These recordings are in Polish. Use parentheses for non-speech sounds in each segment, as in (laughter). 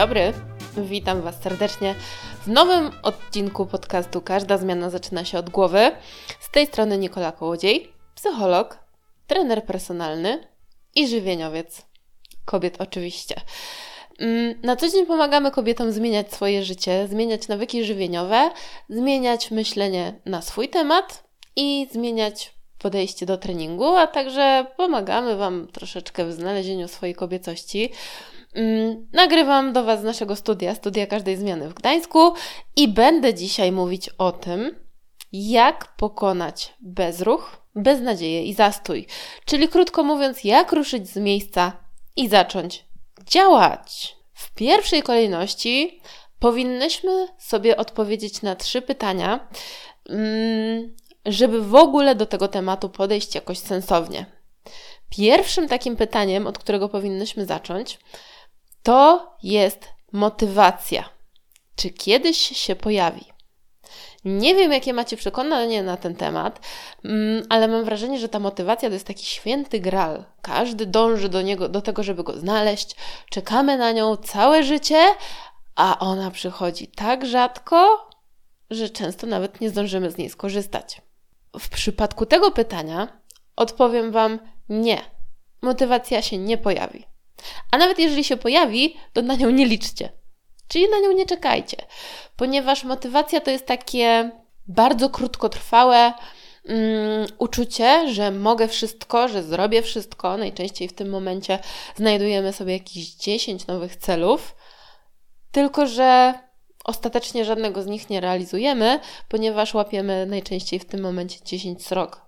dobry, witam Was serdecznie w nowym odcinku podcastu Każda zmiana zaczyna się od głowy. Z tej strony Nikola Kołodziej, psycholog, trener personalny i żywieniowiec. Kobiet oczywiście. Mm, na co dzień pomagamy kobietom zmieniać swoje życie, zmieniać nawyki żywieniowe, zmieniać myślenie na swój temat i zmieniać podejście do treningu, a także pomagamy Wam troszeczkę w znalezieniu swojej kobiecości. Mm, nagrywam do Was z naszego studia, studia każdej zmiany w Gdańsku i będę dzisiaj mówić o tym, jak pokonać bezruch, beznadzieję i zastój. Czyli krótko mówiąc, jak ruszyć z miejsca i zacząć działać. W pierwszej kolejności powinnyśmy sobie odpowiedzieć na trzy pytania, mm, żeby w ogóle do tego tematu podejść jakoś sensownie. Pierwszym takim pytaniem, od którego powinnyśmy zacząć, to jest motywacja. Czy kiedyś się pojawi? Nie wiem, jakie macie przekonanie na ten temat, mm, ale mam wrażenie, że ta motywacja to jest taki święty gral. Każdy dąży do niego, do tego, żeby go znaleźć. Czekamy na nią całe życie, a ona przychodzi tak rzadko, że często nawet nie zdążymy z niej skorzystać. W przypadku tego pytania odpowiem Wam nie. Motywacja się nie pojawi. A nawet jeżeli się pojawi, to na nią nie liczcie. Czyli na nią nie czekajcie, ponieważ motywacja to jest takie bardzo krótkotrwałe um, uczucie, że mogę wszystko, że zrobię wszystko. Najczęściej w tym momencie znajdujemy sobie jakieś 10 nowych celów, tylko że ostatecznie żadnego z nich nie realizujemy, ponieważ łapiemy najczęściej w tym momencie 10 srok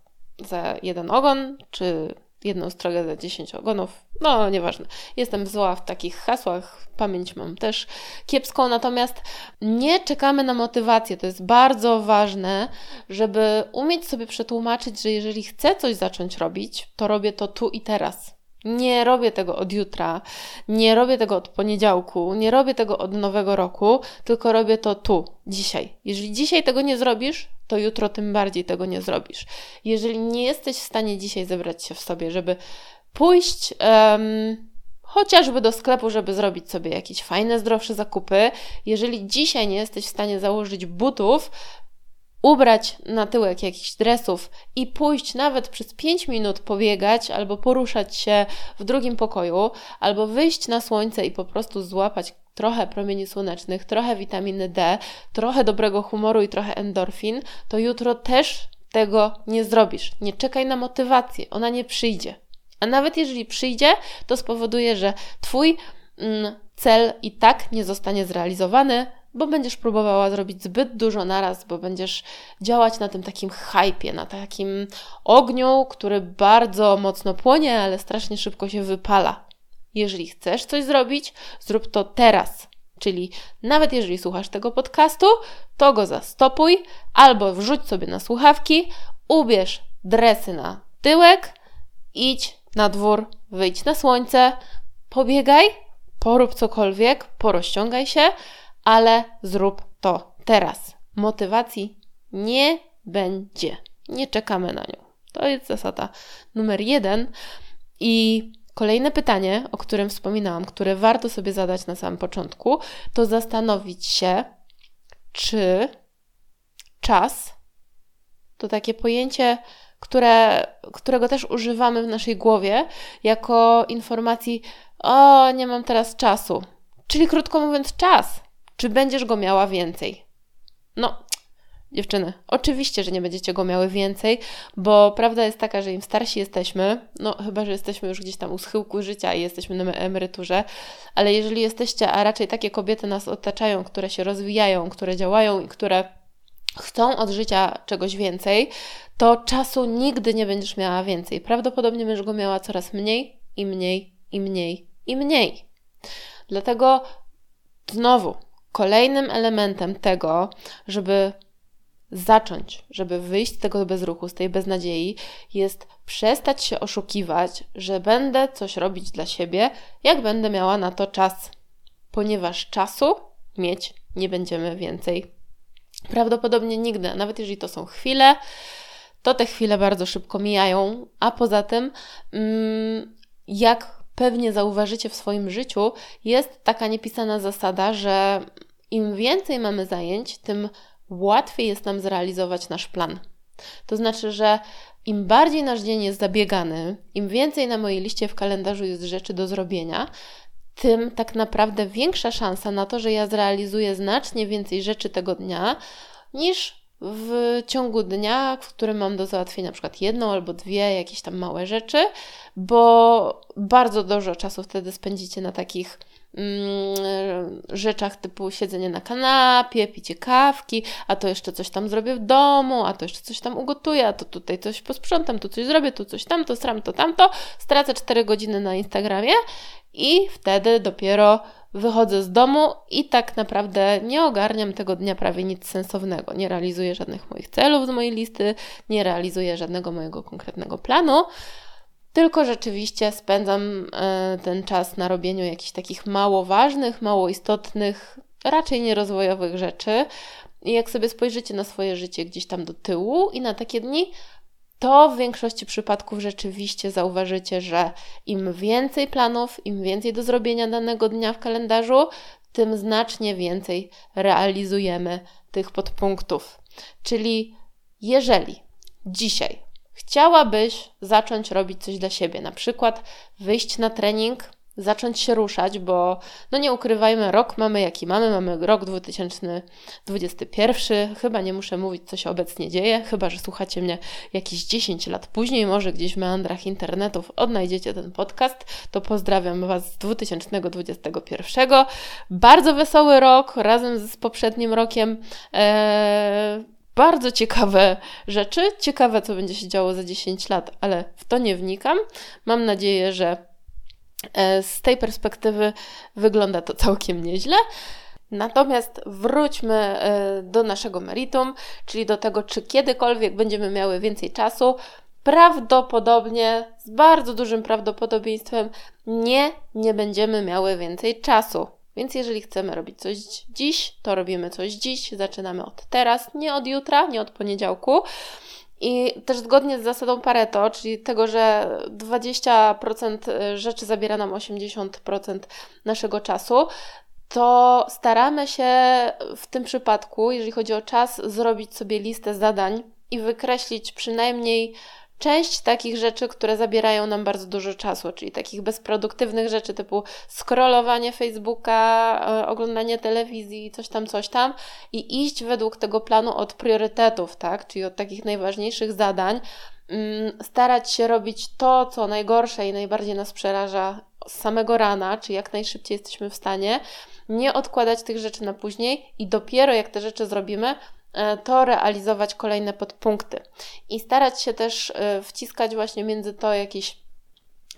za jeden ogon, czy jedną strogę za 10 ogonów. No, nieważne. Jestem zła w takich hasłach, pamięć mam też kiepską, natomiast nie czekamy na motywację. To jest bardzo ważne, żeby umieć sobie przetłumaczyć, że jeżeli chcę coś zacząć robić, to robię to tu i teraz. Nie robię tego od jutra, nie robię tego od poniedziałku, nie robię tego od nowego roku, tylko robię to tu, dzisiaj. Jeżeli dzisiaj tego nie zrobisz, to jutro tym bardziej tego nie zrobisz. Jeżeli nie jesteś w stanie dzisiaj zebrać się w sobie, żeby pójść um, chociażby do sklepu, żeby zrobić sobie jakieś fajne, zdrowsze zakupy, jeżeli dzisiaj nie jesteś w stanie założyć butów, ubrać na tyłek jakichś dresów i pójść nawet przez 5 minut pobiegać albo poruszać się w drugim pokoju, albo wyjść na słońce i po prostu złapać trochę promieni słonecznych, trochę witaminy D, trochę dobrego humoru i trochę endorfin, to jutro też tego nie zrobisz. Nie czekaj na motywację, ona nie przyjdzie. A nawet jeżeli przyjdzie, to spowoduje, że Twój mm, cel i tak nie zostanie zrealizowany, bo będziesz próbowała zrobić zbyt dużo naraz, bo będziesz działać na tym takim hypie, na takim ogniu, który bardzo mocno płonie, ale strasznie szybko się wypala. Jeżeli chcesz coś zrobić, zrób to teraz. Czyli nawet jeżeli słuchasz tego podcastu, to go zastopuj albo wrzuć sobie na słuchawki, ubierz dresy na tyłek, idź na dwór, wyjdź na słońce, pobiegaj, porób cokolwiek, porozciągaj się, ale zrób to teraz. Motywacji nie będzie. Nie czekamy na nią. To jest zasada numer jeden. I kolejne pytanie, o którym wspominałam, które warto sobie zadać na samym początku, to zastanowić się, czy czas to takie pojęcie, które, którego też używamy w naszej głowie jako informacji: O, nie mam teraz czasu. Czyli krótko mówiąc, czas czy będziesz go miała więcej? No, dziewczyny, oczywiście, że nie będziecie go miały więcej, bo prawda jest taka, że im starsi jesteśmy, no chyba, że jesteśmy już gdzieś tam u schyłku życia i jesteśmy na emeryturze, ale jeżeli jesteście, a raczej takie kobiety nas otaczają, które się rozwijają, które działają i które chcą od życia czegoś więcej, to czasu nigdy nie będziesz miała więcej. Prawdopodobnie będziesz go miała coraz mniej i mniej i mniej i mniej. Dlatego znowu Kolejnym elementem tego, żeby zacząć, żeby wyjść z tego bezruchu, z tej beznadziei, jest przestać się oszukiwać, że będę coś robić dla siebie, jak będę miała na to czas, ponieważ czasu mieć nie będziemy więcej. Prawdopodobnie nigdy, nawet jeżeli to są chwile, to te chwile bardzo szybko mijają, a poza tym, mm, jak pewnie zauważycie w swoim życiu, jest taka niepisana zasada, że im więcej mamy zajęć, tym łatwiej jest nam zrealizować nasz plan. To znaczy, że im bardziej nasz dzień jest zabiegany, im więcej na mojej liście w kalendarzu jest rzeczy do zrobienia, tym tak naprawdę większa szansa na to, że ja zrealizuję znacznie więcej rzeczy tego dnia niż w ciągu dnia, w którym mam do załatwienia na przykład jedną albo dwie jakieś tam małe rzeczy, bo bardzo dużo czasu wtedy spędzicie na takich mm, rzeczach typu siedzenie na kanapie, picie kawki, a to jeszcze coś tam zrobię w domu, a to jeszcze coś tam ugotuję, a to tutaj coś posprzątam, tu coś zrobię, tu coś tam, to stram, to tamto. Stracę 4 godziny na Instagramie i wtedy dopiero wychodzę z domu i tak naprawdę nie ogarniam tego dnia prawie nic sensownego. Nie realizuję żadnych moich celów z mojej listy, nie realizuję żadnego mojego konkretnego planu, tylko rzeczywiście spędzam e, ten czas na robieniu jakichś takich mało ważnych, mało istotnych, raczej nierozwojowych rzeczy. I jak sobie spojrzycie na swoje życie gdzieś tam do tyłu i na takie dni, to w większości przypadków rzeczywiście zauważycie, że im więcej planów, im więcej do zrobienia danego dnia w kalendarzu, tym znacznie więcej realizujemy tych podpunktów. Czyli jeżeli dzisiaj chciałabyś zacząć robić coś dla siebie, na przykład wyjść na trening, zacząć się ruszać, bo no nie ukrywajmy, rok mamy jaki mamy, mamy rok 2021, chyba nie muszę mówić, co się obecnie dzieje, chyba, że słuchacie mnie jakieś 10 lat później, może gdzieś w meandrach internetów odnajdziecie ten podcast, to pozdrawiam Was z 2021. Bardzo wesoły rok, razem z poprzednim rokiem. Eee, bardzo ciekawe rzeczy, ciekawe co będzie się działo za 10 lat, ale w to nie wnikam. Mam nadzieję, że z tej perspektywy wygląda to całkiem nieźle. Natomiast wróćmy e, do naszego meritum, czyli do tego, czy kiedykolwiek będziemy miały więcej czasu. Prawdopodobnie, z bardzo dużym prawdopodobieństwem, nie, nie będziemy miały więcej czasu. Więc jeżeli chcemy robić coś dziś, to robimy coś dziś, zaczynamy od teraz, nie od jutra, nie od poniedziałku. I też zgodnie z zasadą Pareto, czyli tego, że 20% y, rzeczy zabiera nam 80% naszego czasu, to staramy się w tym przypadku, jeżeli chodzi o czas, zrobić sobie listę zadań i wykreślić przynajmniej część takich rzeczy, które zabierają nam bardzo dużo czasu, czyli takich bezproduktywnych rzeczy typu scrollowanie Facebooka, e, oglądanie telewizji, coś tam, coś tam i iść według tego planu od priorytetów, tak, czyli od takich najważniejszych zadań, mm, starać się robić to, co najgorsze i najbardziej nas przeraża z samego rana, czy jak najszybciej jesteśmy w stanie, nie odkładać tych rzeczy na później i dopiero jak te rzeczy zrobimy, to realizować kolejne podpunkty i starać się też e, wciskać właśnie między to jakieś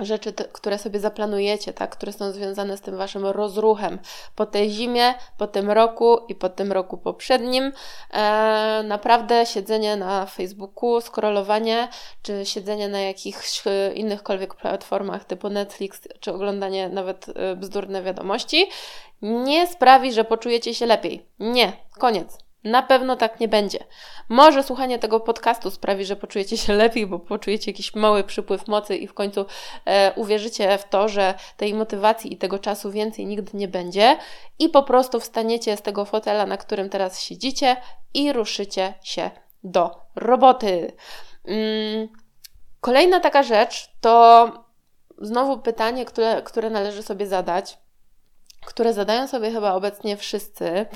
rzeczy, które sobie zaplanujecie, tak, które są związane z tym waszym rozruchem po tej zimie, po tym roku i po tym roku poprzednim. E, naprawdę siedzenie na Facebooku, scrollowanie, czy siedzenie na jakichś innychkolwiek platformach typu Netflix, czy oglądanie nawet e, bzdurne wiadomości, nie sprawi, że poczujecie się lepiej. Nie, koniec. Na pewno tak nie będzie. Może słuchanie tego podcastu sprawi, że poczujecie się lepiej, bo poczujecie jakiś mały przypływ mocy i w końcu e, uwierzycie w to, że tej motywacji i tego czasu więcej nigdy nie będzie i po prostu wstaniecie z tego fotela, na którym teraz siedzicie i ruszycie się do roboty. Mm. Kolejna taka rzecz to znowu pytanie, które, które należy sobie zadać, które zadają sobie chyba obecnie wszyscy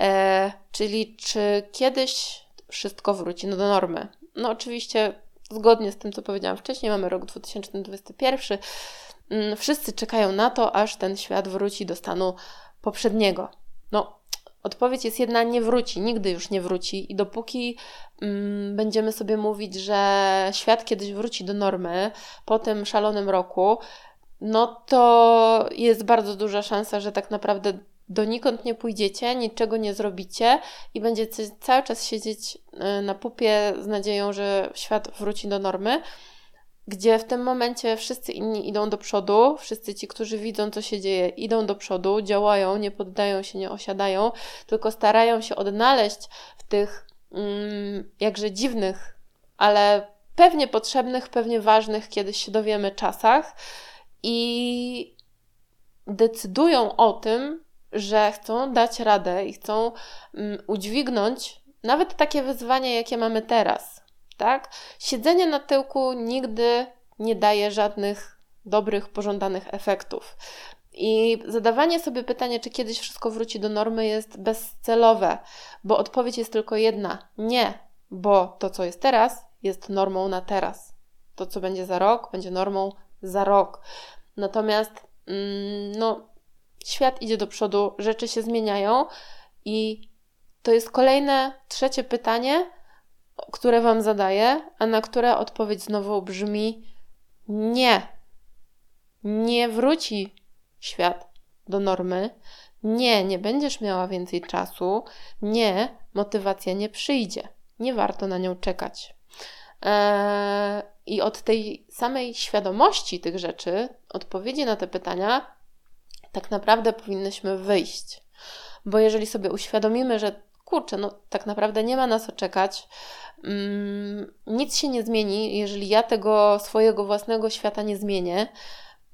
E, czyli czy kiedyś wszystko wróci no, do normy? No oczywiście zgodnie z tym, co powiedziałam wcześniej, mamy rok 2021. Mm, wszyscy czekają na to, aż ten świat wróci do stanu poprzedniego. No, odpowiedź jest jedna: nie wróci, nigdy już nie wróci. I dopóki mm, będziemy sobie mówić, że świat kiedyś wróci do normy po tym szalonym roku, no to jest bardzo duża szansa, że tak naprawdę donikąd nie pójdziecie, niczego nie zrobicie i będziecie cały czas siedzieć e, na pupie z nadzieją, że świat wróci do normy, gdzie w tym momencie wszyscy inni idą do przodu, wszyscy ci, którzy widzą, co się dzieje, idą do przodu, działają, nie poddają się, nie osiadają, tylko starają się odnaleźć w tych mm, jakże dziwnych, ale pewnie potrzebnych, pewnie ważnych, kiedyś się dowiemy czasach i decydują o tym, że chcą dać radę i chcą um, udźwignąć nawet takie wyzwania, jakie mamy teraz. Tak? Siedzenie na tyłku nigdy nie daje żadnych dobrych, pożądanych efektów. I zadawanie sobie pytania, czy kiedyś wszystko wróci do normy, jest bezcelowe, bo odpowiedź jest tylko jedna: nie, bo to, co jest teraz, jest normą na teraz. To, co będzie za rok, będzie normą za rok. Natomiast, mm, no, świat idzie do przodu, rzeczy się zmieniają i to jest kolejne, trzecie pytanie, które Wam zadaję, a na które odpowiedź znowu brzmi nie. Nie wróci świat do normy. Nie, nie będziesz miała więcej czasu. Nie, motywacja nie przyjdzie. Nie warto na nią czekać. Eee, I od tej samej świadomości tych rzeczy, odpowiedzi na te pytania, tak naprawdę powinnyśmy wyjść. Bo jeżeli sobie uświadomimy, że kurczę, no tak naprawdę nie ma na co czekać, mm, nic się nie zmieni, jeżeli ja tego swojego własnego świata nie zmienię,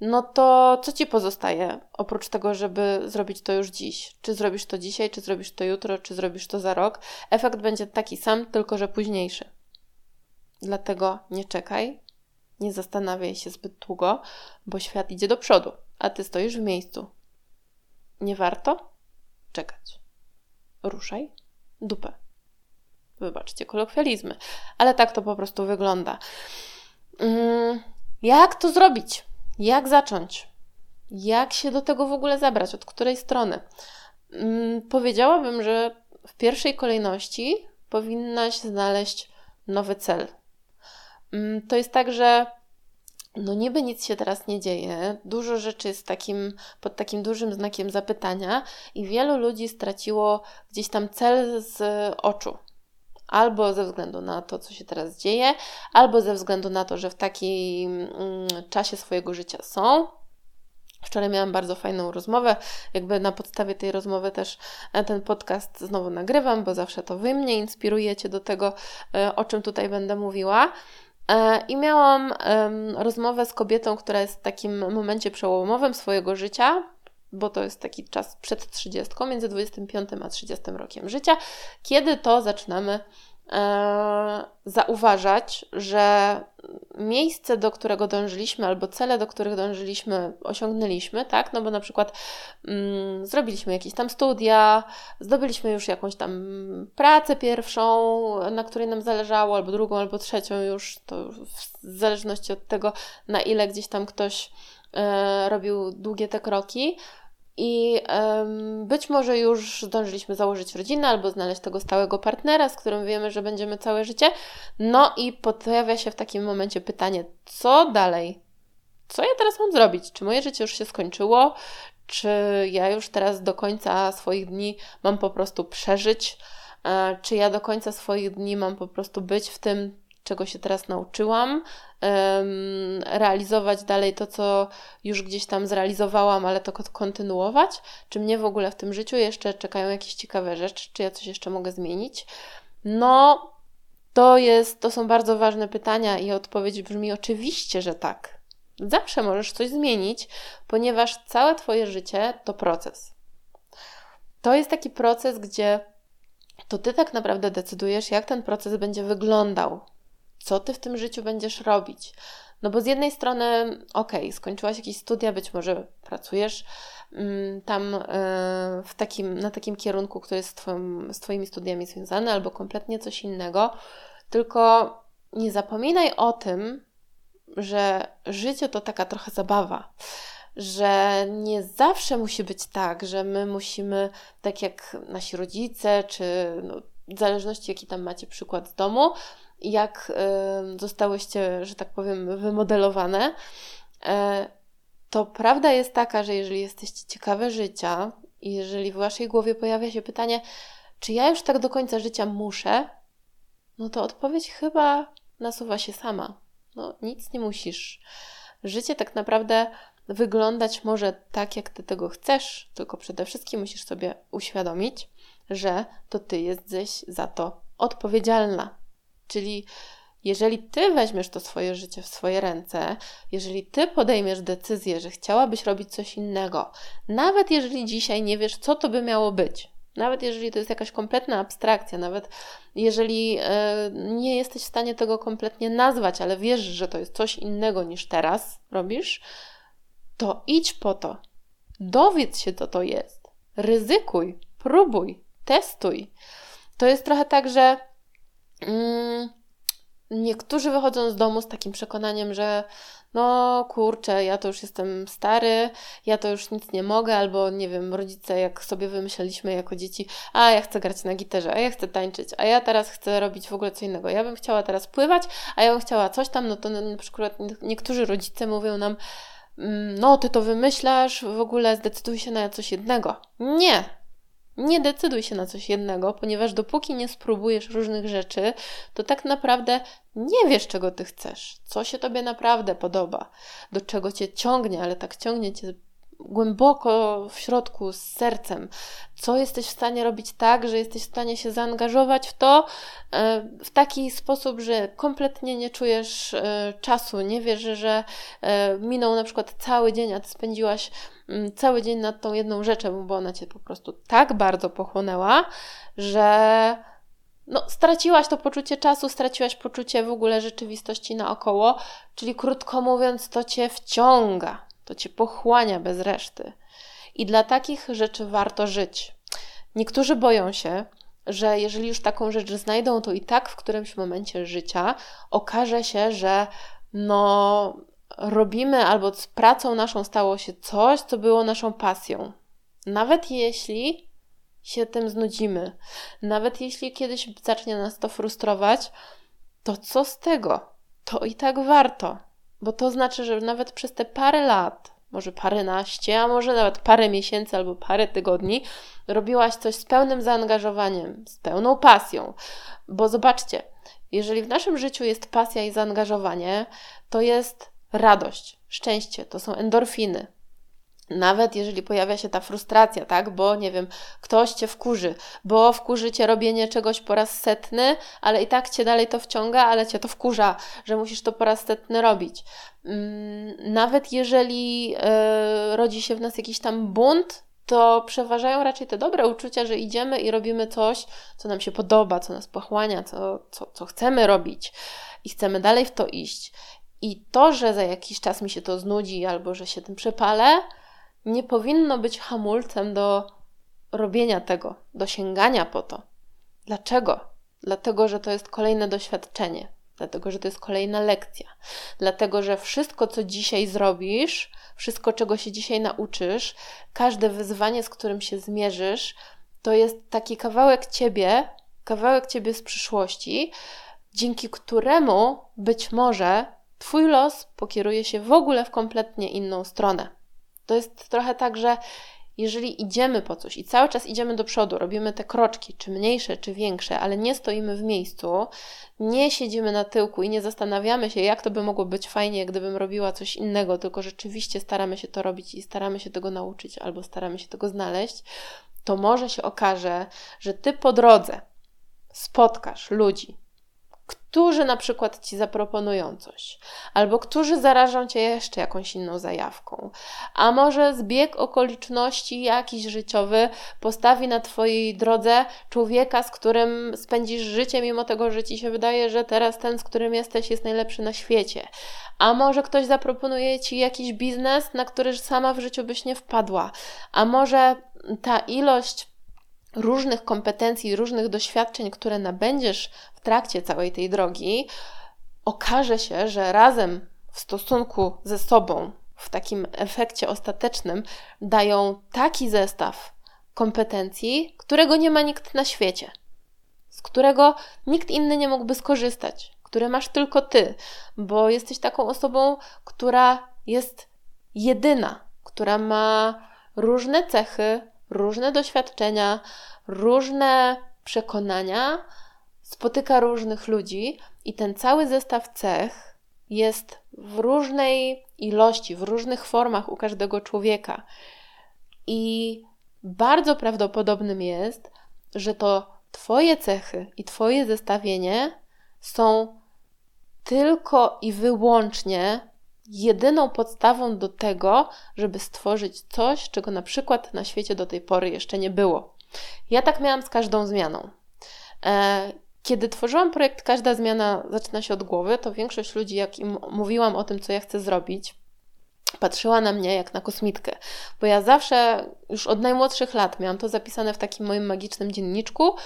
no to co ci pozostaje oprócz tego, żeby zrobić to już dziś? Czy zrobisz to dzisiaj, czy zrobisz to jutro, czy zrobisz to za rok? Efekt będzie taki sam, tylko że późniejszy. Dlatego nie czekaj, nie zastanawiaj się zbyt długo, bo świat idzie do przodu, a ty stoisz w miejscu. Nie warto czekać. Ruszaj dupę. Wybaczcie kolokwializmy, ale tak to po prostu wygląda. Mm, jak to zrobić? Jak zacząć? Jak się do tego w ogóle zabrać? Od której strony? Hmm, powiedziałabym, że w pierwszej kolejności powinnaś znaleźć nowy cel. Hmm, to jest tak, że no niby nic się teraz nie dzieje, dużo rzeczy jest takim, pod takim dużym znakiem zapytania i wielu ludzi straciło gdzieś tam cel z oczu. Albo ze względu na to, co się teraz dzieje, albo ze względu na to, że w takim mm, czasie swojego życia są. Wczoraj miałam bardzo fajną rozmowę. Jakby na podstawie tej rozmowy też e, ten podcast znowu nagrywam, bo zawsze to Wy mnie inspirujecie do tego, e, o czym tutaj będę mówiła. E, I miałam rozmowę z kobietą, która jest w takim momencie przełomowym swojego życia, bo to jest taki czas przed 30, między 25 a 30 rokiem życia, kiedy to zaczynamy zauważać, że miejsce, do którego dążyliśmy, albo cele, do których dążyliśmy, osiągnęliśmy, tak? No bo na przykład mm, zrobiliśmy jakieś tam studia, zdobyliśmy już jakąś tam pracę pierwszą, na której nam zależało, albo drugą, albo trzecią już, to w zależności od tego, na ile gdzieś tam ktoś e, robił długie te kroki. I um, być może już zdążyliśmy założyć rodzinę albo znaleźć tego stałego partnera, z którym wiemy, że będziemy całe życie. No i pojawia się w takim momencie pytanie, co dalej? Co ja teraz mam zrobić? Czy moje życie już się skończyło? Czy ja już teraz do końca swoich dni mam po prostu przeżyć? E, czy ja do końca swoich dni mam po prostu być w tym, czego się teraz nauczyłam, realizować dalej to, co już gdzieś tam zrealizowałam, ale to kontynuować? Czy mnie w ogóle w tym życiu jeszcze czekają jakieś ciekawe rzeczy? Czy ja coś jeszcze mogę zmienić? No, to jest, to są bardzo ważne pytania i odpowiedź brzmi oczywiście, że tak. Zawsze możesz coś zmienić, ponieważ całe Twoje życie to proces. To jest taki proces, gdzie to Ty tak naprawdę decydujesz, jak ten proces będzie wyglądał co ty w tym życiu będziesz robić. No bo z jednej strony, okej, okay, skończyłaś jakieś studia, być może pracujesz mm, tam y, w takim, na takim kierunku, który jest z, twoim, z Twoimi studiami związany, albo kompletnie coś innego, tylko nie zapominaj o tym, że życie to taka trochę zabawa że nie zawsze musi być tak, że my musimy, tak jak nasi rodzice, czy no, w zależności jaki tam macie przykład z domu, jak zostałyście, że tak powiem, wymodelowane, e, to prawda jest taka, że jeżeli jesteście ciekawe życia i jeżeli w waszej głowie pojawia się pytanie, czy ja już tak do końca życia muszę, no to odpowiedź chyba nasuwa się sama. No, nic nie musisz. Życie tak naprawdę wyglądać może tak, jak ty tego chcesz, tylko przede wszystkim musisz sobie uświadomić, że to ty jesteś za to odpowiedzialna. Czyli Jeżeli ty weźmiesz to swoje życie w swoje ręce, jeżeli ty podejmiesz decyzję, że chciałabyś robić coś innego, nawet jeżeli dzisiaj nie wiesz, co to by miało być, nawet jeżeli to jest jakaś kompletna abstrakcja, nawet jeżeli e, nie jesteś w stanie tego kompletnie nazwać, ale wiesz, że to jest coś innego niż teraz robisz, to idź po to. Dowiedz się, co to jest. Ryzykuj, próbuj, testuj. To jest trochę tak, że. Mm, Niektórzy wychodzą z domu z takim przekonaniem, że no kurczę, ja to już jestem stary, ja to już nic nie mogę, albo nie wiem, rodzice jak sobie wymyśleliśmy jako dzieci, a ja chcę grać na gitarze, a ja chcę tańczyć, a ja teraz chcę robić w ogóle co innego. Ja bym chciała teraz pływać, a ja bym chciała coś tam, no to na przykład niektórzy rodzice mówią nam, mm, no ty to wymyślasz, w ogóle zdecyduj się na coś jednego. Nie, nie decyduj się na coś jednego, ponieważ dopóki nie spróbujesz różnych rzeczy, to tak naprawdę nie wiesz, czego ty chcesz, co się tobie naprawdę podoba, do czego cię ciągnie, ale tak ciągnie cię głęboko w środku, z sercem, co jesteś w stanie robić tak, że jesteś w stanie się zaangażować w to e, w taki sposób, że kompletnie nie czujesz e, czasu, nie wiesz, że e, minął na przykład cały dzień, a ty spędziłaś mm, cały dzień nad tą jedną rzeczą, bo ona cię po prostu tak bardzo pochłonęła, że no, straciłaś to poczucie czasu, straciłaś poczucie w ogóle rzeczywistości naokoło, czyli krótko mówiąc, to cię wciąga to cię pochłania bez reszty. I dla takich rzeczy warto żyć. Niektórzy boją się, że jeżeli już taką rzecz znajdą, to i tak w którymś momencie życia okaże się, że no, robimy albo z pracą naszą stało się coś, co było naszą pasją. Nawet jeśli się tym znudzimy, nawet jeśli kiedyś zacznie nas to frustrować, to co z tego? To i tak warto bo to znaczy, że nawet przez te parę lat, może paręnaście, a może nawet parę miesięcy albo parę tygodni, robiłaś coś z pełnym zaangażowaniem, z pełną pasją. Bo zobaczcie, jeżeli w naszym życiu jest pasja i zaangażowanie, to jest radość, szczęście, to są endorfiny, nawet jeżeli pojawia się ta frustracja, tak, bo nie wiem, ktoś cię wkurzy, bo wkurzy cię robienie czegoś po raz setny, ale i tak cię dalej to wciąga, ale cię to wkurza, że musisz to po raz setny robić. Mm, nawet jeżeli yy, rodzi się w nas jakiś tam bunt, to przeważają raczej te dobre uczucia, że idziemy i robimy coś, co nam się podoba, co nas pochłania, co, co, co chcemy robić i chcemy dalej w to iść. I to, że za jakiś czas mi się to znudzi albo że się tym przepalę, nie powinno być hamulcem do robienia tego, do sięgania po to. Dlaczego? Dlatego, że to jest kolejne doświadczenie, dlatego, że to jest kolejna lekcja, dlatego, że wszystko, co dzisiaj zrobisz, wszystko, czego się dzisiaj nauczysz, każde wyzwanie, z którym się zmierzysz, to jest taki kawałek ciebie, kawałek ciebie z przyszłości, dzięki któremu być może Twój los pokieruje się w ogóle w kompletnie inną stronę. To jest trochę tak, że jeżeli idziemy po coś i cały czas idziemy do przodu, robimy te kroczki, czy mniejsze, czy większe, ale nie stoimy w miejscu, nie siedzimy na tyłku i nie zastanawiamy się, jak to by mogło być fajnie, gdybym robiła coś innego, tylko rzeczywiście staramy się to robić i staramy się tego nauczyć albo staramy się tego znaleźć, to może się okaże, że ty po drodze spotkasz ludzi, którzy na przykład ci zaproponują coś, albo którzy zarażą cię jeszcze jakąś inną zajawką, a może zbieg okoliczności jakiś życiowy postawi na twojej drodze człowieka, z którym spędzisz życie, mimo tego, że ci się wydaje, że teraz ten, z którym jesteś, jest najlepszy na świecie. A może ktoś zaproponuje ci jakiś biznes, na który sama w życiu byś nie wpadła, a może ta ilość różnych kompetencji, różnych doświadczeń, które nabędziesz w trakcie całej tej drogi, okaże się, że razem w stosunku ze sobą, w takim efekcie ostatecznym, dają taki zestaw kompetencji, którego nie ma nikt na świecie, z którego nikt inny nie mógłby skorzystać, które masz tylko ty, bo jesteś taką osobą, która jest jedyna, która ma różne cechy, różne doświadczenia, różne przekonania, spotyka różnych ludzi i ten cały zestaw cech jest w różnej ilości, w różnych formach u każdego człowieka. I bardzo prawdopodobnym jest, że to Twoje cechy i Twoje zestawienie są tylko i wyłącznie jedyną podstawą do tego, żeby stworzyć coś, czego na przykład na świecie do tej pory jeszcze nie było. Ja tak miałam z każdą zmianą. E, kiedy tworzyłam projekt Każda zmiana zaczyna się od głowy, to większość ludzi, jak im mówiłam o tym, co ja chcę zrobić, patrzyła na mnie jak na kosmitkę, bo ja zawsze, już od najmłodszych lat, miałam to zapisane w takim moim magicznym dzienniczku,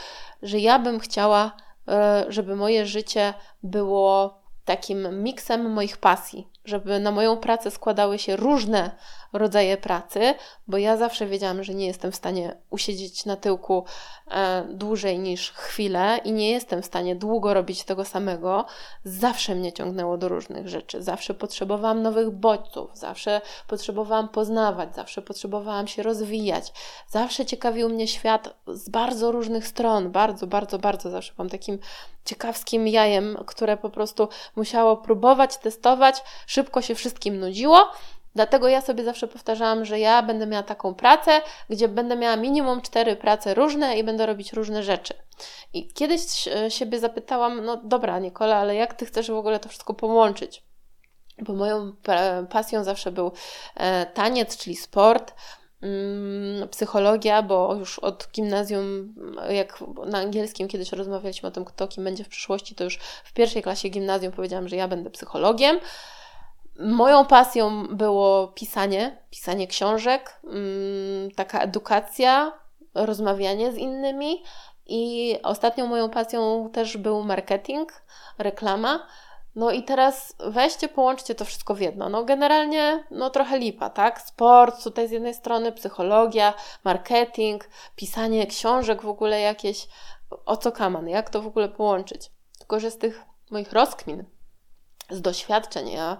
że ja bym chciała, e, żeby moje życie było takim miksem moich pasji, żeby na moją pracę składały się różne rodzaje pracy, bo ja zawsze wiedziałam, że nie jestem w stanie usiedzieć na tyłku e, dłużej niż chwilę i nie jestem w stanie długo robić tego samego. Zawsze mnie ciągnęło do różnych rzeczy, zawsze potrzebowałam nowych bodźców, zawsze potrzebowałam poznawać, zawsze potrzebowałam się rozwijać, zawsze ciekawił mnie świat z bardzo różnych stron, bardzo, bardzo, bardzo zawsze byłam takim ciekawskim jajem, które po prostu musiało próbować, testować, szybko się wszystkim nudziło Dlatego ja sobie zawsze powtarzałam, że ja będę miała taką pracę, gdzie będę miała minimum cztery prace różne i będę robić różne rzeczy. I kiedyś siebie zapytałam, no dobra, Nikola, ale jak ty chcesz w ogóle to wszystko połączyć? Bo moją pasją zawsze był e, taniec, czyli sport mm, psychologia, bo już od gimnazjum, jak na angielskim kiedyś rozmawialiśmy o tym, kto kim będzie w przyszłości, to już w pierwszej klasie gimnazjum powiedziałam, że ja będę psychologiem. Moją pasją było pisanie, pisanie książek, mm, taka edukacja, rozmawianie z innymi i ostatnią moją pasją też był marketing, reklama. No i teraz weźcie, połączcie to wszystko w jedno. No generalnie, no trochę lipa, tak? Sport, tutaj z jednej strony psychologia, marketing, pisanie książek w ogóle jakieś. O co kaman? Jak to w ogóle połączyć? Tylko, że z tych moich rozkmin, z doświadczeń. Ja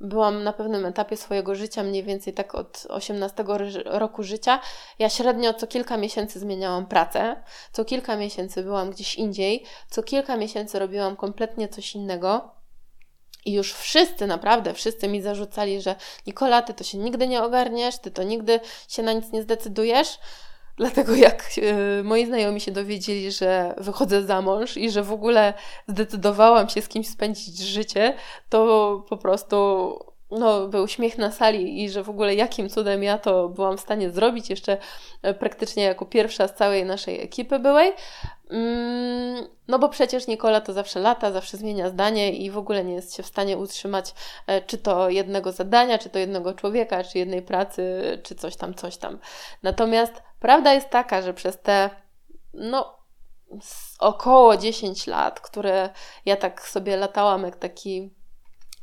byłam na pewnym etapie swojego życia, mniej więcej tak od 18 roku życia. Ja średnio co kilka miesięcy zmieniałam pracę, co kilka miesięcy byłam gdzieś indziej, co kilka miesięcy robiłam kompletnie coś innego. I już wszyscy, naprawdę wszyscy mi zarzucali, że Nikola, ty to się nigdy nie ogarniesz, ty to nigdy się na nic nie zdecydujesz. Dlatego jak e, moi znajomi się dowiedzieli, że wychodzę za mąż i że w ogóle zdecydowałam się z kimś spędzić życie, to po prostu no, był śmiech na sali i że w ogóle jakim cudem ja to byłam w stanie zrobić, jeszcze e, praktycznie jako pierwsza z całej naszej ekipy byłej. Mm, no bo przecież Nikola to zawsze lata, zawsze zmienia zdanie i w ogóle nie jest się w stanie utrzymać e, czy to jednego zadania, czy to jednego człowieka, czy jednej pracy, czy coś tam, coś tam. Natomiast prawda jest taka, że przez te no około 10 lat, które ja tak sobie latałam jak taki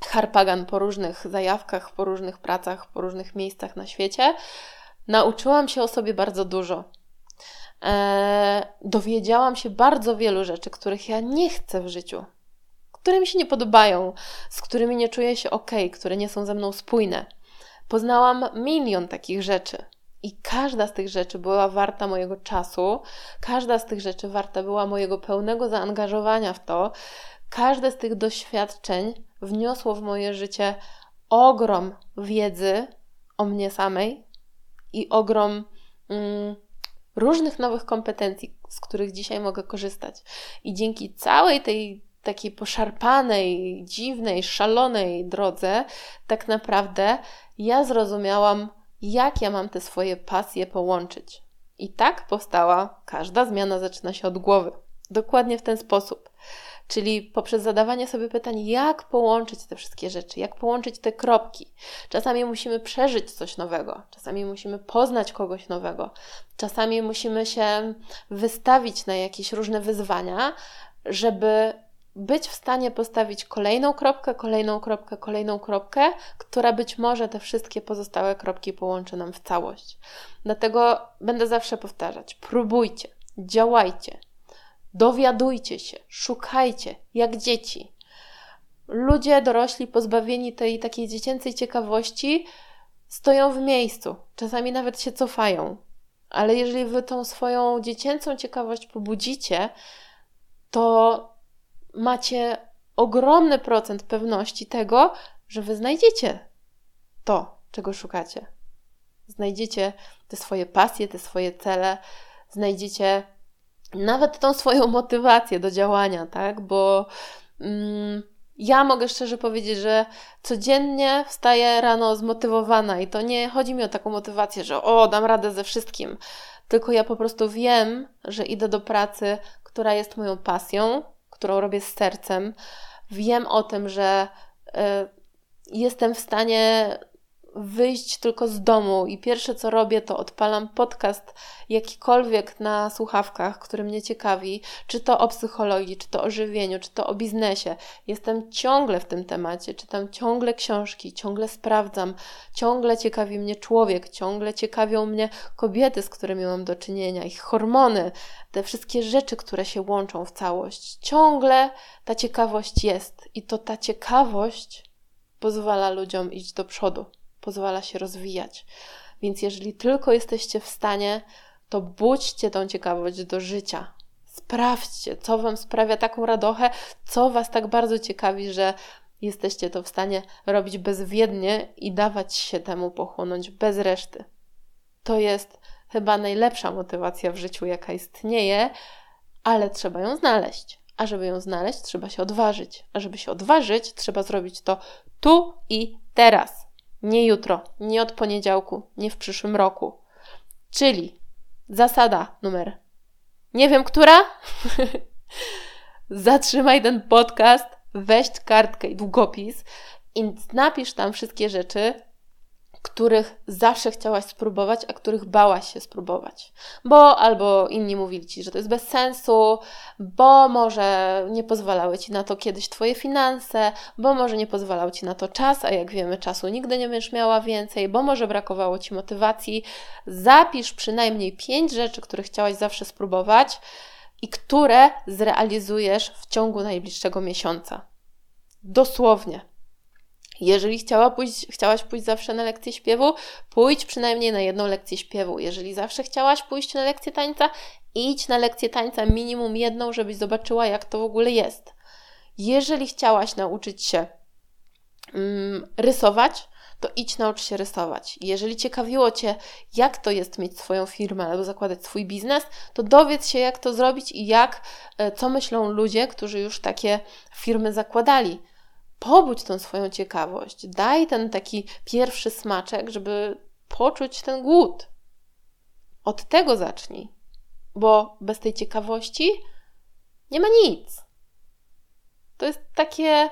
harpagan po różnych zajawkach, po różnych pracach, po różnych miejscach na świecie, nauczyłam się o sobie bardzo dużo. Eee, dowiedziałam się bardzo wielu rzeczy, których ja nie chcę w życiu, które mi się nie podobają, z którymi nie czuję się ok, które nie są ze mną spójne. Poznałam milion takich rzeczy. I każda z tych rzeczy była warta mojego czasu, każda z tych rzeczy warta była mojego pełnego zaangażowania w to. Każde z tych doświadczeń wniosło w moje życie ogrom wiedzy o mnie samej i ogrom mm, różnych nowych kompetencji, z których dzisiaj mogę korzystać. I dzięki całej tej takiej poszarpanej, dziwnej, szalonej drodze, tak naprawdę ja zrozumiałam, jak ja mam te swoje pasje połączyć. I tak powstała każda zmiana zaczyna się od głowy. Dokładnie w ten sposób. Czyli poprzez zadawanie sobie pytań, jak połączyć te wszystkie rzeczy, jak połączyć te kropki. Czasami musimy przeżyć coś nowego, czasami musimy poznać kogoś nowego, czasami musimy się wystawić na jakieś różne wyzwania, żeby być w stanie postawić kolejną kropkę, kolejną kropkę, kolejną kropkę, która być może te wszystkie pozostałe kropki połączy nam w całość. Dlatego będę zawsze powtarzać: próbujcie, działajcie, Dowiadujcie się, szukajcie, jak dzieci. Ludzie dorośli pozbawieni tej takiej dziecięcej ciekawości stoją w miejscu, czasami nawet się cofają. Ale jeżeli wy tą swoją dziecięcą ciekawość pobudzicie, to macie ogromny procent pewności tego, że wy znajdziecie to, czego szukacie. Znajdziecie te swoje pasje, te swoje cele, znajdziecie nawet tą swoją motywację do działania, tak? Bo mm, Ja mogę szczerze powiedzieć, że codziennie wstaję rano zmotywowana i to nie chodzi mi o taką motywację, że o, dam radę ze wszystkim, tylko ja po prostu wiem, że idę do pracy, która jest moją pasją, którą robię z sercem. Wiem o tym, że y, jestem w stanie wyjść tylko z domu i pierwsze co robię, to odpalam podcast jakikolwiek na słuchawkach, który mnie ciekawi, czy to o psychologii, czy to o żywieniu, czy to o biznesie. Jestem ciągle w tym temacie, czytam ciągle książki, ciągle sprawdzam, ciągle ciekawi mnie człowiek, ciągle ciekawią mnie kobiety, z którymi mam do czynienia, ich hormony, te wszystkie rzeczy, które się łączą w całość. Ciągle ta ciekawość jest i to ta ciekawość pozwala ludziom iść do przodu pozwala się rozwijać. Więc jeżeli tylko jesteście w stanie, to budźcie tą ciekawość do życia. Sprawdźcie, co Wam sprawia taką radochę, co Was tak bardzo ciekawi, że jesteście to w stanie robić bezwiednie i dawać się temu pochłonąć bez reszty. To jest chyba najlepsza motywacja w życiu, jaka istnieje, ale trzeba ją znaleźć. A żeby ją znaleźć, trzeba się odważyć. A żeby się odważyć, trzeba zrobić to tu i teraz. Nie jutro, nie od poniedziałku, nie w przyszłym roku. Czyli zasada numer nie wiem która. (laughs) Zatrzymaj ten podcast, weź kartkę i długopis i napisz tam wszystkie rzeczy, których zawsze chciałaś spróbować, a których bałaś się spróbować. Bo albo inni mówili ci, że to jest bez sensu, bo może nie pozwalały ci na to kiedyś twoje finanse, bo może nie pozwalał ci na to czas, a jak wiemy, czasu nigdy nie będziesz miała więcej, bo może brakowało ci motywacji. Zapisz przynajmniej pięć rzeczy, które chciałaś zawsze spróbować i które zrealizujesz w ciągu najbliższego miesiąca. Dosłownie. Jeżeli chciała pójść, chciałaś pójść zawsze na lekcję śpiewu, pójdź przynajmniej na jedną lekcję śpiewu. Jeżeli zawsze chciałaś pójść na lekcję tańca, idź na lekcję tańca minimum jedną, żebyś zobaczyła, jak to w ogóle jest. Jeżeli chciałaś nauczyć się mm, rysować, to idź naucz się rysować. Jeżeli ciekawiło Cię, jak to jest mieć swoją firmę albo zakładać swój biznes, to dowiedz się, jak to zrobić i jak, e, co myślą ludzie, którzy już takie firmy zakładali pobudź tą swoją ciekawość, daj ten taki pierwszy smaczek, żeby poczuć ten głód. Od tego zacznij, bo bez tej ciekawości nie ma nic. To jest takie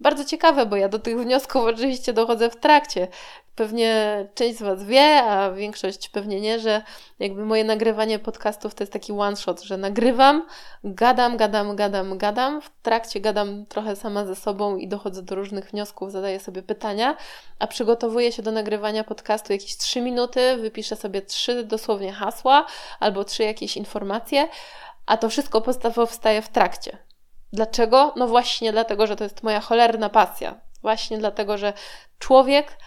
bardzo ciekawe, bo ja do tych wniosków oczywiście dochodzę w trakcie. Pewnie część z Was wie, a większość pewnie nie, że jakby moje nagrywanie podcastów to jest taki one shot, że nagrywam, gadam, gadam, gadam, gadam, w trakcie gadam trochę sama ze sobą i dochodzę do różnych wniosków, zadaję sobie pytania, a przygotowuję się do nagrywania podcastu jakieś 3 minuty, wypiszę sobie trzy dosłownie hasła albo trzy jakieś informacje, a to wszystko powstaje w trakcie. Dlaczego? No właśnie dlatego, że to jest moja cholerna pasja. Właśnie dlatego, że człowiek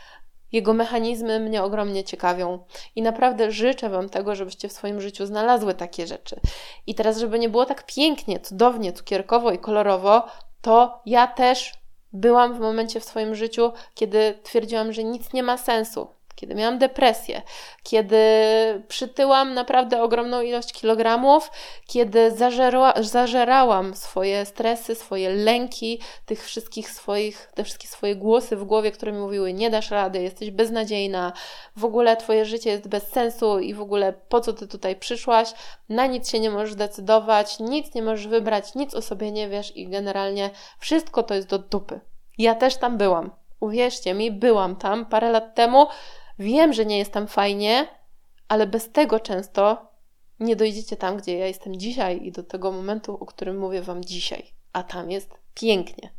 jego mechanizmy mnie ogromnie ciekawią i naprawdę życzę Wam tego, żebyście w swoim życiu znalazły takie rzeczy. I teraz, żeby nie było tak pięknie, cudownie, cukierkowo i kolorowo, to ja też byłam w momencie w swoim życiu, kiedy twierdziłam, że nic nie ma sensu, kiedy miałam depresję, kiedy przytyłam naprawdę ogromną ilość kilogramów, kiedy zażerła, zażerałam swoje stresy, swoje lęki, tych wszystkich swoich, te wszystkie swoje głosy w głowie, które mi mówiły: Nie dasz rady, jesteś beznadziejna, w ogóle Twoje życie jest bez sensu i w ogóle po co Ty tutaj przyszłaś, na nic się nie możesz decydować, nic nie możesz wybrać, nic o sobie nie wiesz i generalnie wszystko to jest do dupy. Ja też tam byłam. Uwierzcie mi, byłam tam parę lat temu Wiem, że nie jest tam fajnie, ale bez tego często nie dojdziecie tam, gdzie ja jestem dzisiaj i do tego momentu, o którym mówię Wam dzisiaj. A tam jest pięknie.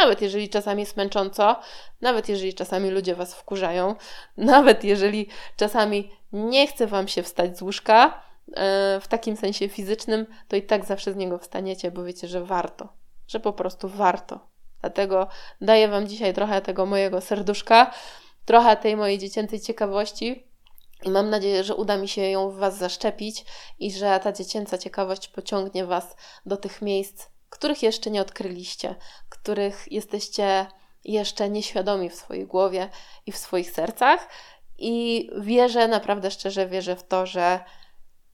Nawet jeżeli czasami jest męcząco, nawet jeżeli czasami ludzie Was wkurzają, (laughs) nawet jeżeli czasami nie chce Wam się wstać z łóżka, e, w takim sensie fizycznym, to i tak zawsze z niego wstaniecie, bo wiecie, że warto, że po prostu warto. Dlatego daję Wam dzisiaj trochę tego mojego serduszka trochę tej mojej dziecięcej ciekawości. I mam nadzieję, że uda mi się ją w Was zaszczepić i że ta dziecięca ciekawość pociągnie Was do tych miejsc, których jeszcze nie odkryliście, których jesteście jeszcze nieświadomi w swojej głowie i w swoich sercach. I wierzę, naprawdę szczerze wierzę w to, że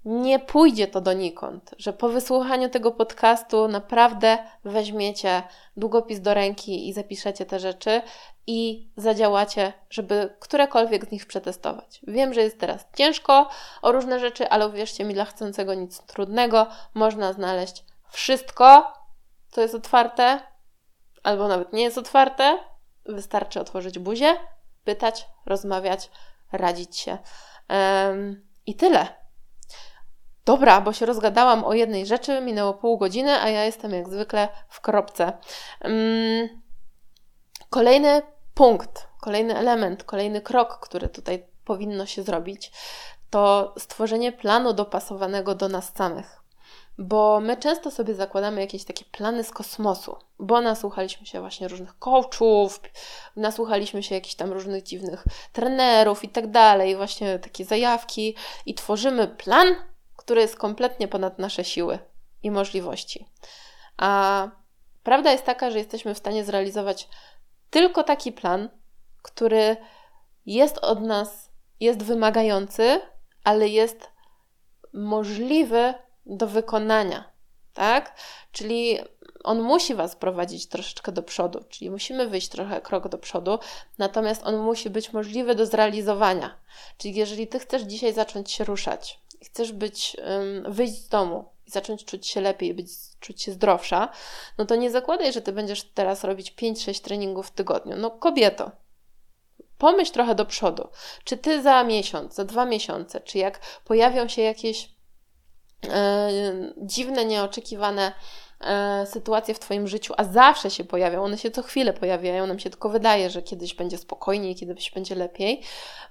nie pójdzie to donikąd, że po wysłuchaniu tego podcastu naprawdę weźmiecie długopis do ręki i zapiszecie te rzeczy i zadziałacie, żeby którekolwiek z nich przetestować. Wiem, że jest teraz ciężko o różne rzeczy, ale uwierzcie mi, dla chcącego nic trudnego można znaleźć wszystko, co jest otwarte, albo nawet nie jest otwarte. Wystarczy otworzyć buzię, pytać, rozmawiać, radzić się. Um, I tyle. Dobra, bo się rozgadałam o jednej rzeczy, minęło pół godziny, a ja jestem jak zwykle w kropce. Um, kolejny punkt, kolejny element, kolejny krok, który tutaj powinno się zrobić, to stworzenie planu dopasowanego do nas samych. Bo my często sobie zakładamy jakieś takie plany z kosmosu, bo nasłuchaliśmy się właśnie różnych coachów, nasłuchaliśmy się jakichś tam różnych dziwnych trenerów i tak dalej, właśnie takie zajawki i tworzymy plan, który jest kompletnie ponad nasze siły i możliwości. A prawda jest taka, że jesteśmy w stanie zrealizować tylko taki plan, który jest od nas, jest wymagający, ale jest możliwy do wykonania, tak? Czyli on musi Was prowadzić troszeczkę do przodu, czyli musimy wyjść trochę krok do przodu, natomiast on musi być możliwy do zrealizowania. Czyli jeżeli Ty chcesz dzisiaj zacząć się ruszać, chcesz być, wyjść z domu i zacząć czuć się lepiej, być, czuć się zdrowsza, no to nie zakładaj, że Ty będziesz teraz robić 5-6 treningów w tygodniu. No kobieto, pomyśl trochę do przodu. Czy Ty za miesiąc, za dwa miesiące, czy jak pojawią się jakieś e, dziwne, nieoczekiwane e, sytuacje w Twoim życiu, a zawsze się pojawią, one się co chwilę pojawiają, nam się tylko wydaje, że kiedyś będzie spokojniej, kiedyś będzie lepiej.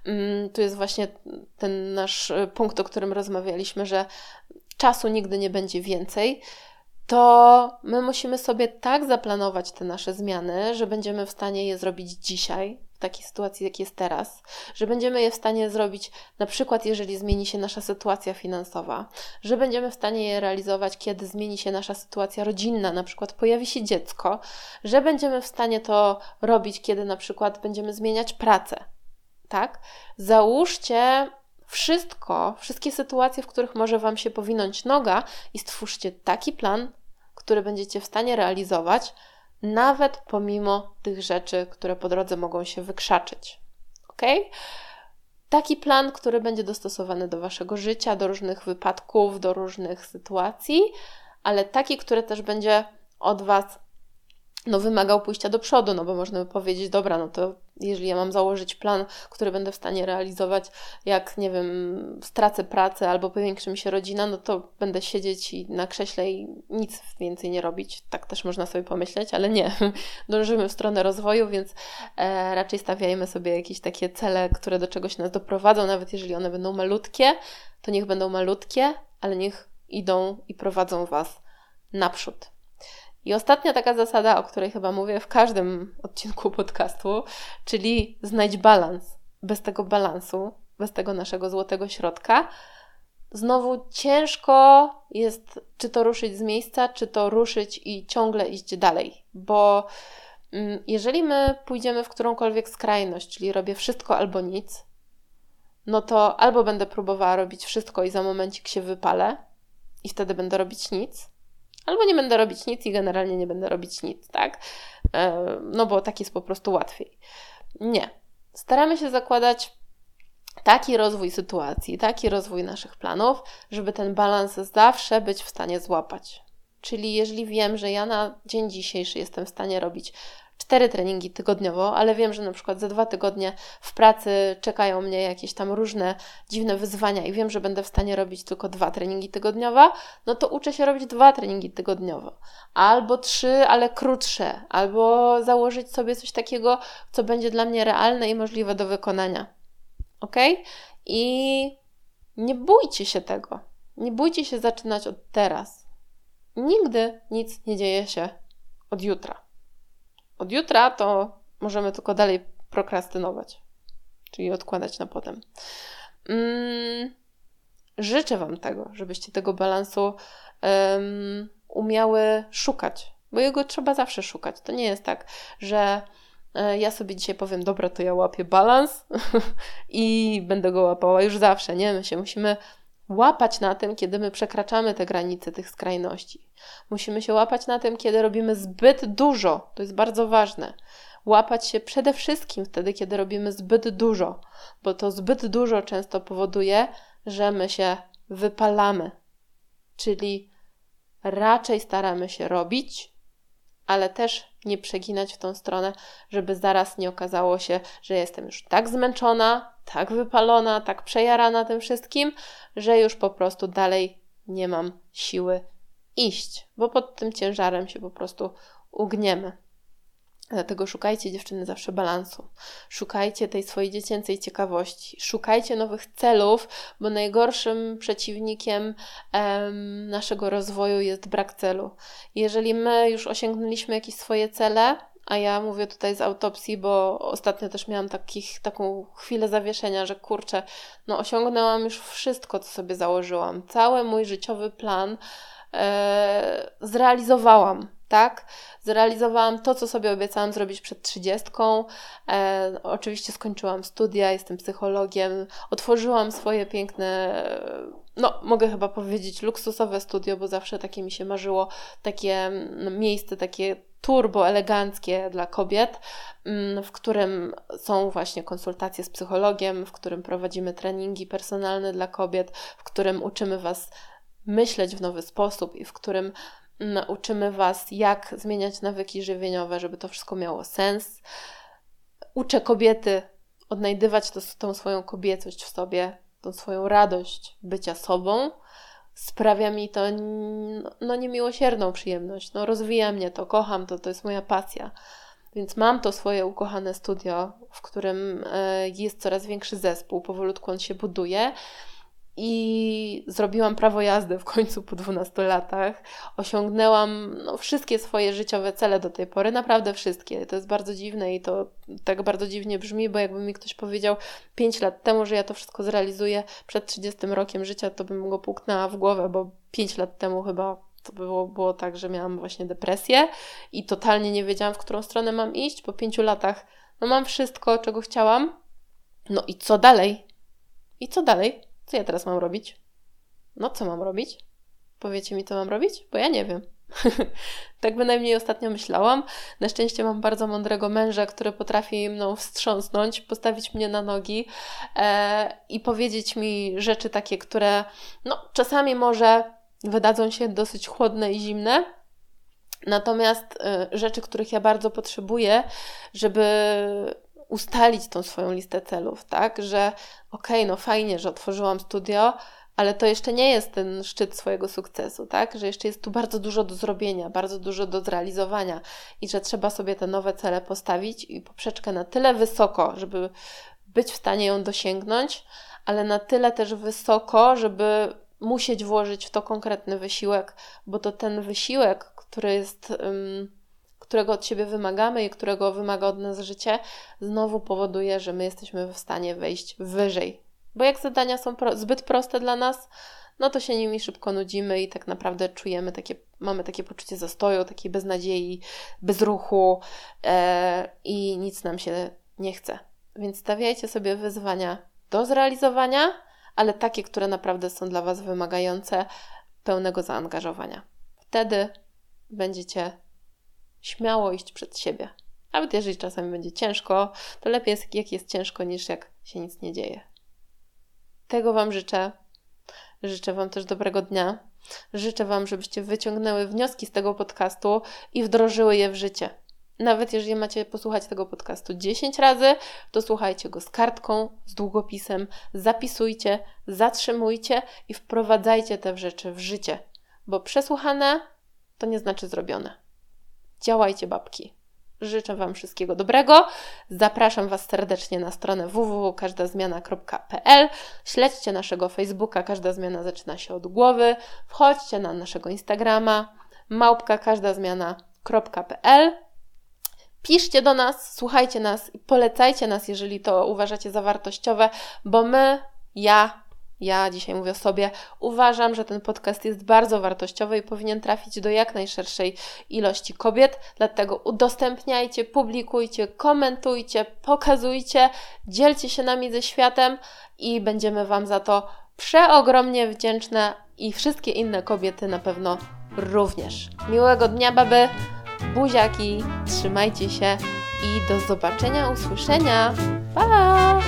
Mm, tu jest właśnie ten nasz punkt, o którym rozmawialiśmy, że czasu nigdy nie będzie więcej to my musimy sobie tak zaplanować te nasze zmiany, że będziemy w stanie je zrobić dzisiaj, w takiej sytuacji, jak jest teraz, że będziemy je w stanie zrobić, na przykład, jeżeli zmieni się nasza sytuacja finansowa, że będziemy w stanie je realizować, kiedy zmieni się nasza sytuacja rodzinna, na przykład pojawi się dziecko, że będziemy w stanie to robić, kiedy na przykład będziemy zmieniać pracę. Tak? Załóżcie wszystko, wszystkie sytuacje, w których może Wam się powinąć noga i stwórzcie taki plan, który będziecie w stanie realizować, nawet pomimo tych rzeczy, które po drodze mogą się wykrzaczyć. Ok? Taki plan, który będzie dostosowany do Waszego życia, do różnych wypadków, do różnych sytuacji, ale taki, który też będzie od Was no, wymagał pójścia do przodu, no bo można by powiedzieć, dobra, no to jeżeli ja mam założyć plan, który będę w stanie realizować, jak nie wiem, stracę pracę albo powiększy mi się rodzina, no to będę siedzieć i na krześle i nic więcej nie robić. Tak też można sobie pomyśleć, ale nie. (laughs) Dążymy w stronę rozwoju, więc e, raczej stawiajmy sobie jakieś takie cele, które do czegoś nas doprowadzą, nawet jeżeli one będą malutkie, to niech będą malutkie, ale niech idą i prowadzą Was naprzód. I ostatnia taka zasada, o której chyba mówię w każdym odcinku podcastu, czyli znajdź balans. Bez tego balansu, bez tego naszego złotego środka, znowu ciężko jest, czy to ruszyć z miejsca, czy to ruszyć i ciągle iść dalej, bo mm, jeżeli my pójdziemy w którąkolwiek skrajność, czyli robię wszystko albo nic, no to albo będę próbowała robić wszystko i za momencik się wypalę i wtedy będę robić nic, Albo nie będę robić nic i generalnie nie będę robić nic, tak? E, no bo tak jest po prostu łatwiej. Nie. Staramy się zakładać taki rozwój sytuacji, taki rozwój naszych planów, żeby ten balans zawsze być w stanie złapać. Czyli jeżeli wiem, że ja na dzień dzisiejszy jestem w stanie robić cztery treningi tygodniowo, ale wiem, że na przykład za dwa tygodnie w pracy czekają mnie jakieś tam różne dziwne wyzwania i wiem, że będę w stanie robić tylko dwa treningi tygodniowo, no to uczę się robić dwa treningi tygodniowo. Albo trzy, ale krótsze, albo założyć sobie coś takiego, co będzie dla mnie realne i możliwe do wykonania. Ok? I nie bójcie się tego. Nie bójcie się zaczynać od teraz. Nigdy nic nie dzieje się od jutra od jutra, to możemy tylko dalej prokrastynować, czyli odkładać na potem. Mm, życzę Wam tego, żebyście tego balansu um, umiały szukać, bo jego trzeba zawsze szukać. To nie jest tak, że e, ja sobie dzisiaj powiem, dobra, to ja łapię balans (laughs) i będę go łapała już zawsze. Nie, my się musimy łapać na tym, kiedy my przekraczamy te granice tych skrajności. Musimy się łapać na tym, kiedy robimy zbyt dużo. To jest bardzo ważne. Łapać się przede wszystkim wtedy, kiedy robimy zbyt dużo, bo to zbyt dużo często powoduje, że my się wypalamy. Czyli raczej staramy się robić, ale też nie przeginać w tą stronę, żeby zaraz nie okazało się, że jestem już tak zmęczona, tak wypalona, tak przejarana tym wszystkim, że już po prostu dalej nie mam siły iść, bo pod tym ciężarem się po prostu ugniemy. Dlatego szukajcie dziewczyny zawsze balansu. Szukajcie tej swojej dziecięcej ciekawości. Szukajcie nowych celów, bo najgorszym przeciwnikiem em, naszego rozwoju jest brak celu. Jeżeli my już osiągnęliśmy jakieś swoje cele, a ja mówię tutaj z autopsji, bo ostatnio też miałam takich, taką chwilę zawieszenia, że kurczę, no osiągnęłam już wszystko, co sobie założyłam. Cały mój życiowy plan e, zrealizowałam tak? Zrealizowałam to, co sobie obiecałam zrobić przed trzydziestką. E, oczywiście skończyłam studia, jestem psychologiem, otworzyłam swoje piękne, no mogę chyba powiedzieć luksusowe studio, bo zawsze takie mi się marzyło, takie no, miejsce, takie turbo eleganckie dla kobiet, mm, w którym są właśnie konsultacje z psychologiem, w którym prowadzimy treningi personalne dla kobiet, w którym uczymy Was myśleć w nowy sposób i w którym Uczymy Was, jak zmieniać nawyki żywieniowe, żeby to wszystko miało sens. Uczę kobiety odnajdywać to, tą swoją kobiecość w sobie, tą swoją radość bycia sobą. Sprawia mi to no, niemiłosierną przyjemność. No, rozwija mnie to, kocham to, to jest moja pasja. Więc mam to swoje ukochane studio, w którym e, jest coraz większy zespół, powolutku on się buduje i zrobiłam prawo jazdy w końcu po 12 latach. Osiągnęłam no, wszystkie swoje życiowe cele do tej pory, naprawdę wszystkie. To jest bardzo dziwne i to tak bardzo dziwnie brzmi, bo jakby mi ktoś powiedział 5 lat temu, że ja to wszystko zrealizuję przed 30 rokiem życia, to bym go puknęła w głowę, bo 5 lat temu chyba to było, było tak, że miałam właśnie depresję i totalnie nie wiedziałam, w którą stronę mam iść. Po 5 latach no mam wszystko, czego chciałam. No i co dalej? I co dalej? Co ja teraz mam robić? No, co mam robić? Powiecie mi, co mam robić? Bo ja nie wiem. (laughs) tak bynajmniej ostatnio myślałam. Na szczęście mam bardzo mądrego męża, który potrafi mną wstrząsnąć, postawić mnie na nogi e, i powiedzieć mi rzeczy takie, które no, czasami może wydadzą się dosyć chłodne i zimne, Natomiast y, rzeczy, których ja bardzo potrzebuję, żeby ustalić tą swoją listę celów, tak? Że okej, okay, no fajnie, że otworzyłam studio, ale to jeszcze nie jest ten szczyt swojego sukcesu, tak? Że jeszcze jest tu bardzo dużo do zrobienia, bardzo dużo do zrealizowania i że trzeba sobie te nowe cele postawić i poprzeczkę na tyle wysoko, żeby być w stanie ją dosięgnąć, ale na tyle też wysoko, żeby musieć włożyć w to konkretny wysiłek, bo to ten wysiłek, który jest. Um, którego od siebie wymagamy i którego wymaga od nas życie, znowu powoduje, że my jesteśmy w stanie wejść wyżej. Bo jak zadania są pro zbyt proste dla nas, no to się nimi szybko nudzimy i tak naprawdę czujemy takie, mamy takie poczucie zastoju, takiej beznadziei, bezruchu e, i nic nam się nie chce. Więc stawiajcie sobie wyzwania do zrealizowania, ale takie, które naprawdę są dla Was wymagające pełnego zaangażowania. Wtedy będziecie śmiało iść przed siebie. Nawet jeżeli czasami będzie ciężko, to lepiej jest, jak jest ciężko, niż jak się nic nie dzieje. Tego Wam życzę. Życzę Wam też dobrego dnia. Życzę Wam, żebyście wyciągnęły wnioski z tego podcastu i wdrożyły je w życie. Nawet jeżeli macie posłuchać tego podcastu 10 razy, to słuchajcie go z kartką, z długopisem, zapisujcie, zatrzymujcie i wprowadzajcie te rzeczy w życie, bo przesłuchane to nie znaczy zrobione. Działajcie, babki. Życzę Wam wszystkiego dobrego. Zapraszam Was serdecznie na stronę www.każdazmiana.pl. Śledźcie naszego Facebooka, każda zmiana zaczyna się od głowy. Wchodźcie na naszego Instagrama małpka każdazmiana.pl. Piszcie do nas, słuchajcie nas i polecajcie nas, jeżeli to uważacie za wartościowe, bo my, ja, ja dzisiaj mówię o sobie, uważam, że ten podcast jest bardzo wartościowy i powinien trafić do jak najszerszej ilości kobiet. Dlatego udostępniajcie, publikujcie, komentujcie, pokazujcie, dzielcie się nami ze światem i będziemy Wam za to przeogromnie wdzięczna i wszystkie inne kobiety na pewno również. Miłego dnia, baby! Buziaki, trzymajcie się i do zobaczenia, usłyszenia. Pa!